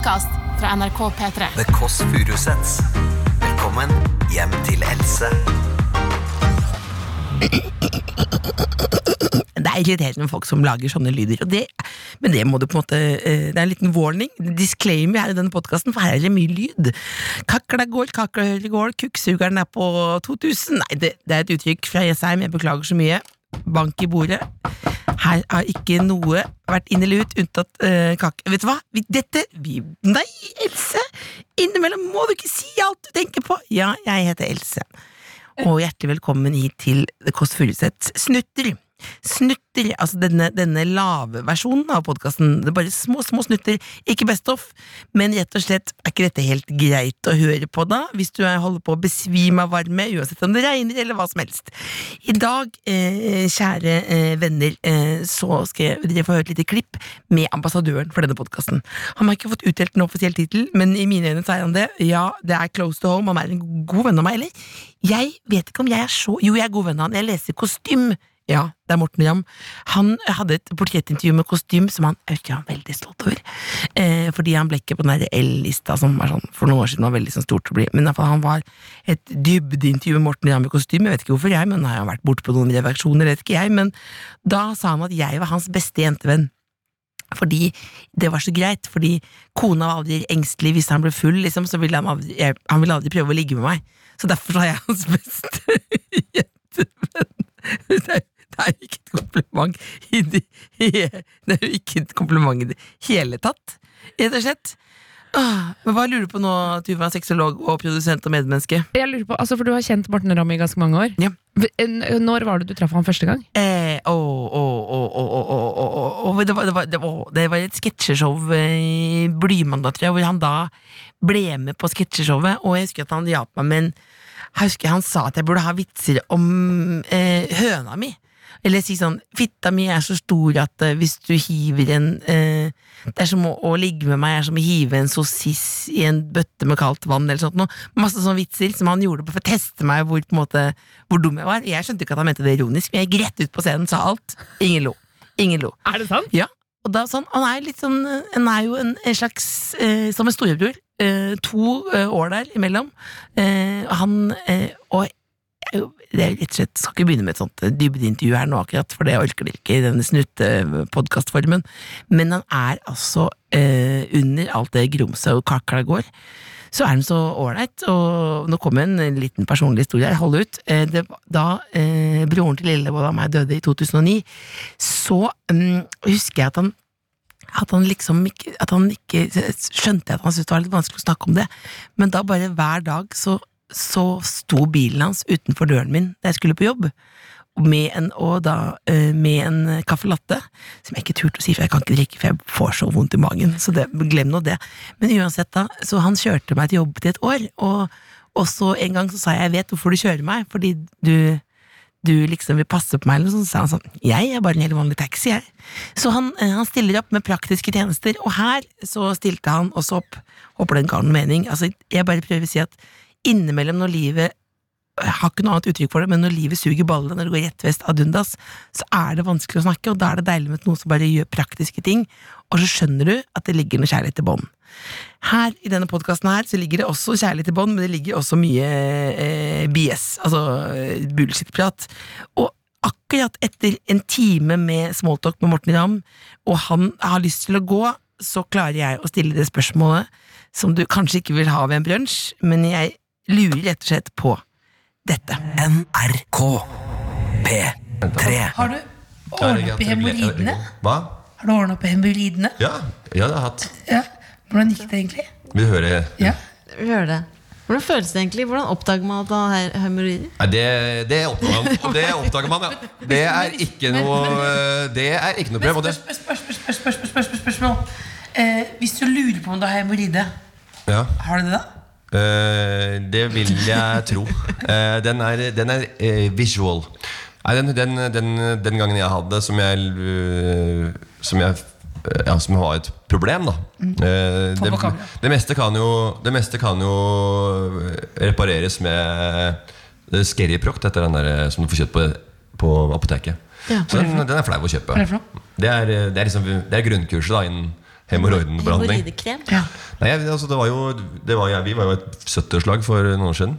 podkast fra NRK P3. The Kåss Furuseths. Velkommen hjem til Else. Det er irriterende med folk som lager sånne lyder. Og det, men det må du på en måte eh, Det er en liten warning. Disclaimer her i denne podkasten, for her er det mye lyd. Kakla går, kakla går, kukksugeren er på 2000 Nei, det, det er et uttrykk fra Jessheim, jeg beklager så mye. Bank i bordet. Her har ikke noe vært inn eller ut, unntatt uh, kake... Vet du hva? Vi, dette vi, Nei, Else! Innimellom må du ikke si alt du tenker på! Ja, jeg heter Else. Og hjertelig velkommen hit til The Kåss Furuseths Snutter. Snutter, altså denne, denne lave versjonen av podkasten. Det er bare små, små snutter, ikke Best of, men rett og slett er ikke dette helt greit å høre på da, hvis du er- holder på å besvime av varme, uansett om det regner eller hva som helst. I dag, eh, kjære eh, venner, eh, så skal dere få høre et lite klipp med ambassadøren for denne podkasten. Han har ikke fått utdelt en offisiell tittel, men i mine øyne så er han det. Ja, det er close to home, han er en god venn av meg, eller? Jeg vet ikke om jeg er så Jo, jeg er god venn av han, jeg leser kostym. Ja, det er Morten Ramm. Han hadde et portrettintervju med kostym som han jeg ikke han veldig stolt over. Eh, fordi han ble ikke på den L-lista som var sånn, for noen år siden var veldig sånn stort å bli. Men iallfall, han var et dybdeintervju med Morten Ramm i kostym. Jeg vet ikke hvorfor jeg, men har jo vært borte på noen redaksjoner, vet ikke jeg. Men da sa han at jeg var hans beste jentevenn. Fordi det var så greit, fordi kona var aldri engstelig hvis han ble full, liksom, så ville han aldri, jeg, han ville aldri prøve å ligge med meg. Så derfor var jeg hans beste jentevenn. Det er, er ikke et kompliment i det, det er jo ikke et kompliment i det hele tatt, rett og slett. Men Hva lurer du på nå, Tuva, sexolog og produsent og medmenneske? Jeg lurer på, altså For du har kjent Morten Ramm i ganske mange år. Ja. Når var det du traff ham første gang? Eh, å, å, det, var, det var et sketsjeshow i Blymandag, tror jeg, hvor han da ble med på sketsjeshowet. Og jeg husker at han hjalp meg med en Jeg husker han sa at jeg burde ha vitser om eh, høna mi. Eller si sånn Fitta mi er så stor at eh, hvis du hiver en eh, Det er som å, å ligge med meg er som å hive en sossis i en bøtte med kaldt vann, eller sånt noe. Masse sånne vitser som han gjorde for å teste meg hvor, på måte, hvor dum jeg var. Jeg skjønte ikke at han mente det ironisk, men jeg gikk rett ut på scenen, sa alt. Ingen lo. Ingen lo. Er det sant? Ja, og da sånn, han er litt sånn Han er jo en, en slags eh, Som en storebror. Eh, to eh, år der imellom. Eh, han Og jo- det er rett og slett Skal ikke begynne med et sånt eh, dybdeintervju her nå, akkurat, for det orker dere ikke i denne snuttepodkastformen. Men han er altså eh, under alt det grumset og kakla går. Så er han så ålreit, og nå kommer en liten personlig historie her, hold ut. Eh, det, da eh, broren til Lillebolla og meg døde i 2009, så mm, husker jeg at han at han liksom ikke, at han ikke skjønte at han syntes det var litt vanskelig å snakke om det, men da bare hver dag så, så sto bilen hans utenfor døren min da jeg skulle på jobb, med en, og da eh, med en caffè latte, som jeg ikke turte å si, for jeg kan ikke drikke, for jeg får så vondt i magen, så det, glem nå det. Men uansett, da, så han kjørte meg til jobb til et år, og, og så en gang så sa jeg, jeg vet hvorfor du kjører meg, fordi du du liksom vil passe på meg, eller noe sånt, så sa han sånn, jeg er bare en helt vanlig taxi, jeg. Så han, eh, han stiller opp med praktiske tjenester, og her så stilte han også opp, håper den ga noen mening, altså jeg bare prøver å si at innimellom når livet, jeg har ikke noe annet uttrykk for det, men når livet suger ballene, når det går rett vest ad undas, så er det vanskelig å snakke, og da er det deilig med noen som bare gjør praktiske ting, og så skjønner du at det ligger noe kjærlighet i bånd. Her i denne podkasten her så ligger det også kjærlighet i bånd, men det ligger også mye eh, BS, altså eh, bullshit-prat. Og akkurat etter en time med smalltalk med Morten Ramm, og han har lyst til å gå, så klarer jeg å stille det spørsmålet som du kanskje ikke vil ha ved en brunsj, men jeg lurer rett og slett på dette. NRK P3. Har du ordnet opp i hemoroidene? Hva? Har du ordnet opp i hemoroidene? Ja, ja, det har jeg hatt. Ja. Hvordan gikk det egentlig? Vil du høre? Ja. Vi hører det. Hvordan føles det egentlig? Hvordan oppdager man at man har hemoroider? Det, det. Det oppdager man, ja. Det er ikke noe Det er ikke noe problem. Spørsmål. Eh, hvis du lurer på om du har hemoroide, ja. har du det da? Eh, det vil jeg tro. Eh, den er, den er eh, visual. Nei, den, den, den, den gangen jeg hadde som jeg Som jeg ja, som var et problem, da. Mm. Det, det, meste kan jo, det meste kan jo repareres med Skerryproct, etter den der som du får kjøpt på, på apoteket. Ja. Så den, den er flau å kjøpe. Det? Det er, det er, liksom, det er grunnkurset da, innen hemoroidenbehandling. Hemoroidekrem. Nei, altså, det var jo, det var, jeg, Vi var jo et 70-årslag for noen år siden.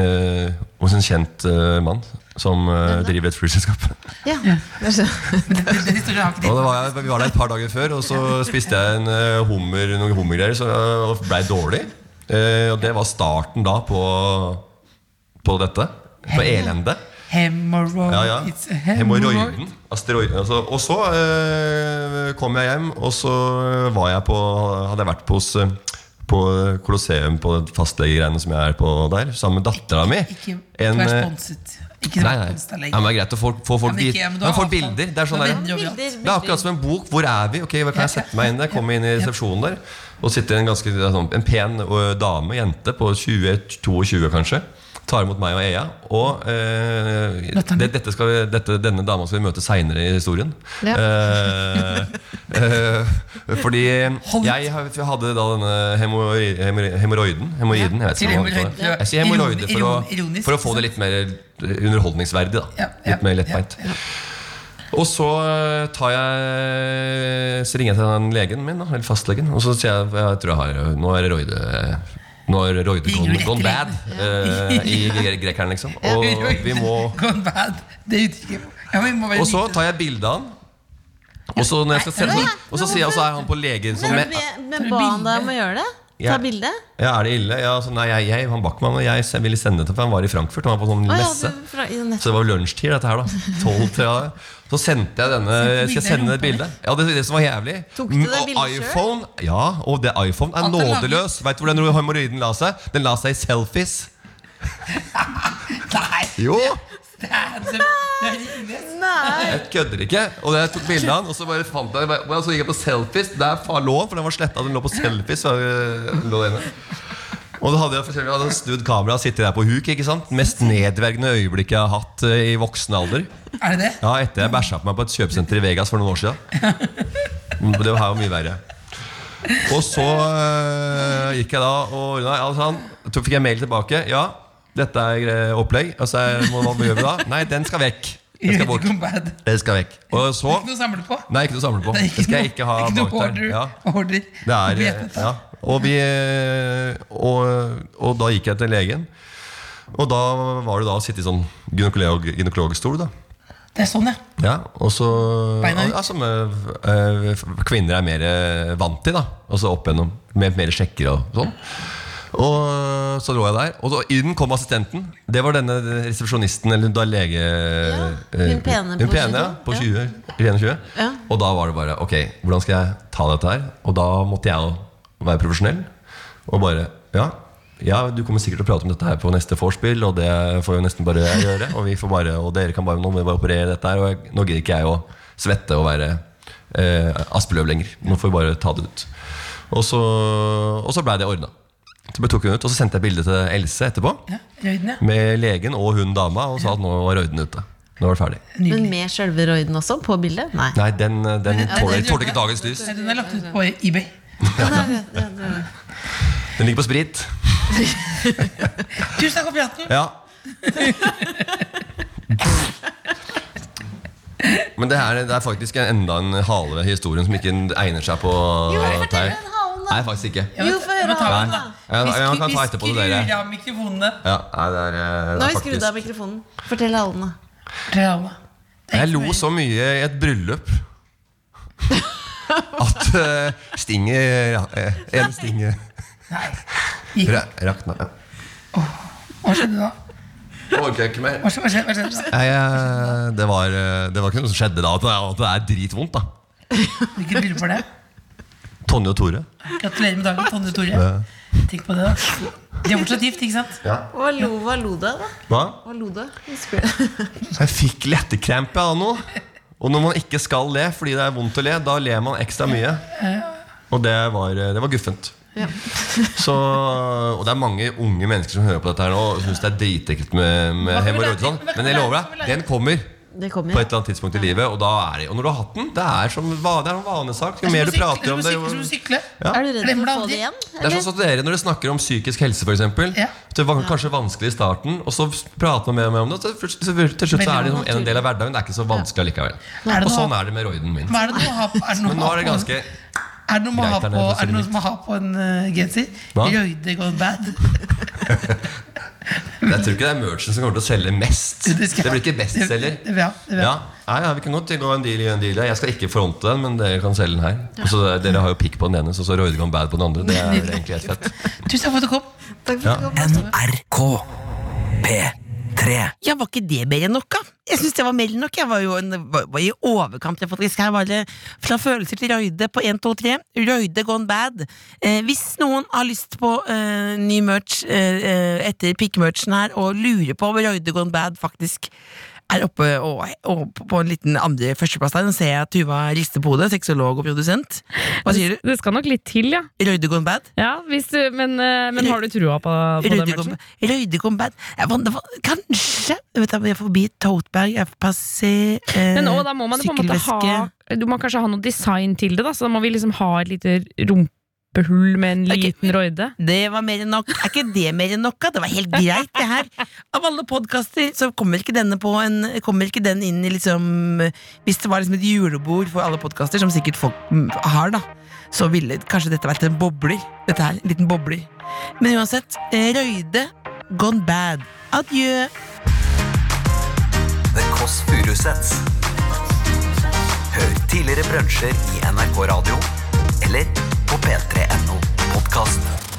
Eh, hos en kjent eh, mann som eh, driver et flyselskap. Ja. Og det var, vi var der et par dager før, og så spiste jeg en eh, hummer, noen hummergreier så, og ble dårlig. Eh, og det var starten da på, på dette. På elendet. Hemorrhoid. Ja, ja. It's a hemorrhoid. Hemoroiden. Asteroiden. Altså. Og så eh, kom jeg hjem, og så var jeg på, hadde jeg vært på hos eh, på Colosseum på fastlegegreiene som jeg er på der, sammen med dattera mi. Ikke En, eh, sponset. Ikke Nei, nei. Ja, men det er greit å få, få folk, dit. men ja, men får bilder. Det er sånn er der. Bilder, det er akkurat som en bok. Hvor er vi? Ok, Kan jeg sette meg inn der? Komme inn i resepsjonen der. Og sitter en ganske sånn, En pen dame, jente på 20-22 kanskje. Tar imot meg og Ea. Og eh, det, dette skal vi, dette, denne dama skal vi møte seinere i historien. Ja. Eh, eh, fordi jeg jeg hadde da denne hemoroi- hemoroi- hemoroiden. Hemoroiden, jeg vet ikke hva det. Jeg sier hemoroide for, for å få det litt mer underholdningsverdig. da Litt mer lettbeint. Og så eh, tar jeg Så ringer jeg til den legen min, eller fastlegen, og så sier jeg jeg tror jeg har Nå er det roide Nå er roide Ringer du gone, gone bad uh, i gre- grekeren, liksom. Og vi må Gone Og så tar jeg bilde av han. Og så, når jeg skal sende, og så sier jeg, og så er han på legen som Men, med, men ba han deg om å gjøre det? Ta Ja. bilde? Ja, er det ille? Ja, altså, nei, jeg, jeg, han Backman og jeg ville sende det For han var i Frankfurt. Han var på sånn ja, messe. du, fra. Så det var lunsjtid, dette her, da. 12 til, ja. Så sendte jeg denne Skal jeg sende det bildet? Ja, det, det som var jævlig. Tok du det og bildet selv? iPhone, ja, og det iPhone er nådeløs. Vet du hvor den hemoroiden la seg? Den la seg i selfies. Nei, Jo! det er det er rimelig. Jeg kødder ikke. Og jeg tok bilde av den, og så bare fant jeg Og så gikk jeg på selfies. Der far lå, for den var sletta. Den lå på selfies. så lå. Og da hadde jeg, for eksempel, hadde snudd kameraet og sittet der på huk. ikke sant? Mest nedverdigende øyeblikket jeg har hatt eh, i voksen alder. Er det det? Ja, etter jeg bæsja på meg på et kjøpesenter i Vegas for noen år siden. Det var jo mye verre. Og så øh, gikk jeg da og ordna altså, han, Så fikk jeg mail tilbake. Ja, dette er opplegg. Og så er, hva, hva gjør vi da? Nei, den skal vekk. Den skal bort. Det skal vekk. Og så Ikke noe å samle på. Nei, ikke noe å samle på. Det ikke Det skal jeg ikke ha ikke bak der. Ja. order. Det er, ja. og, vi, og, og da gikk jeg til legen. Og da var det da å sitte i sånn gynekolog, gynekologstol. da Det er sånn, ja. ja, og så Beina ut. ja, Som eh, kvinner er mer eh, vant til. da Altså opp gjennom med mer sjekker og sånn. Og så lå jeg der, og så inn kom assistenten. Det var denne resepsjonisten, eller da lege... hun eh, pene hun på pene, ja, på 20, 21. Ja. Og da var det bare Ok, hvordan skal jeg ta dette her? Og da måtte jeg jo være profesjonell. Og bare Ja, ja du kommer sikkert til å prate om dette her på neste vorspiel, og det får jo nesten bare jeg gjøre. Og, vi får bare, og dere kan bare, nå må vi bare operere dette her. Og jeg, nå gidder ikke jeg å svette og være eh, Aspeløv lenger. Nå får vi bare ta det ut. Og så, og så blei det ordna. Så tok hun ut, og så sendte jeg bilde til Else etterpå. ja. Røyden, ja. Med legen og hun dama, og sa at nå var røyden ute. Nå var det ferdig. Men med sjølve røyden også, på bildet? Nei. Nei, den, den Ja, tåler ikke dagens lys. Den er lagt ut på eBay. Den ligger på sprit. Tusen takk for praten. Ja. Men det, her, det er faktisk enda en hale ved historien som ikke egner seg på Jo, Nei, faktisk ikke. Jo, få høre ta den, Vi kan ta etterpå dere. skrur av mikrofonene. Ja, nei, det er, eh, det Nå er har vi skrudd av faktisk mikrofonen. Fortell alle. da. Fortell alle. Det Jeg lo så mye i et bryllup at uh, stinget ja, eh, En stinge Nei. Gikk. ra- rakna. Ja. Hva skjedde da? Jeg ikke mer. Hva skjedde, hva skjedde, hva skjedde da? Nei, eh, det, var, eh, det var ikke noe som skjedde da. At det er, at det er dritvondt. da Hvilket bryllup var det? Tonje og Tore. Gratulerer med dagen, Tonje og Tore. Ja. Tenk på det, da. De er fortsatt gift, ikke sant? Hva lo, hva lo du av, da? Hva? Hva lo du av? Husker du? Jeg fikk lettekrempe av noe. Og når man ikke skal le fordi det er vondt å le, da ler man ekstra mye. Og det var, det var guffent. Ja. Så, og det er mange unge mennesker som hører på dette her nå og syns det er dritekkelt med, med hemoroider. Men jeg lover deg, den kommer Det kommer på et eller annet tidspunkt i livet. Og, da er det, og når du har hatt den, det er som det er en vanesak. Jo mer du prater om det, jo. Ja. Er du redd for å få det igjen? Det er sånn som dere når dere snakker om psykisk helse, f.eks. Ja. Det var kanskje vanskelig i starten, og så prater man mer og mer om det. Og til slutt så er det liksom en del av hverdagen. Det er ikke så vanskelig allikevel. Og sånn er det med roiden min. Men nå er det ganske Er det noe man har på, er det noe man har på en uh, genser? Røyde gone bad. Jeg tror ikke det er merchen som kommer til å selge mest. Det Det, blir ikke bestselger. Ja, Ja, ja, ja, vi kan godt gå en deal i en deal. Jeg skal ikke fronte den, men dere kan selge den her. Og så Dere har jo pikk på den ene, så så Roide Gone Bad på den andre. Det er egentlig helt fett. Tusen takk for at du kom. Takk for at du kom. NRK P3. Ja, var ikke det mer enn nok, da? Jeg synes det var mer enn nok. Jeg var jo en, var, var i overkant. faktisk. Her var det fra følelser til Røyde på 1, 2, 3. Røyde gone bad. Eh, hvis noen har lyst på eh, ny merch eh, eh, etter pikkmerchen her, og lurer på om Røyde gone bad faktisk er oppe og, og på- en liten andre førsteplass der, nå ser jeg Tuva rister på hodet, sexolog og produsent. Hva sier du? Det skal nok litt til, ja. Røyde gone bad? ja hvis du, men, eh, men har du trua på, på den matchen? Røyde kom bad. Kanskje vet, jeg er forbi Toteberg, jeg passer eh, Men nå, da må man på en måte ha Du må kanskje ha noe design til det, da, så da må vi liksom ha et lite rumpehull med en Ok. liten røyde. Det var mer enn nok. Er ikke det mer enn nok? Det var helt greit, det her. Av alle podkaster så kommer ikke denne på en Kommer ikke den inn i liksom Hvis det var liksom et julebord for alle podkaster, som sikkert folk har, da, så ville kanskje dette vært en bobler. Dette her, en liten bobler. Men uansett, eh, Røyde gone bad. Adjø. The Kåss Furuseths. Hør tidligere brunsjer i NRK Radio eller på p3.no podkast.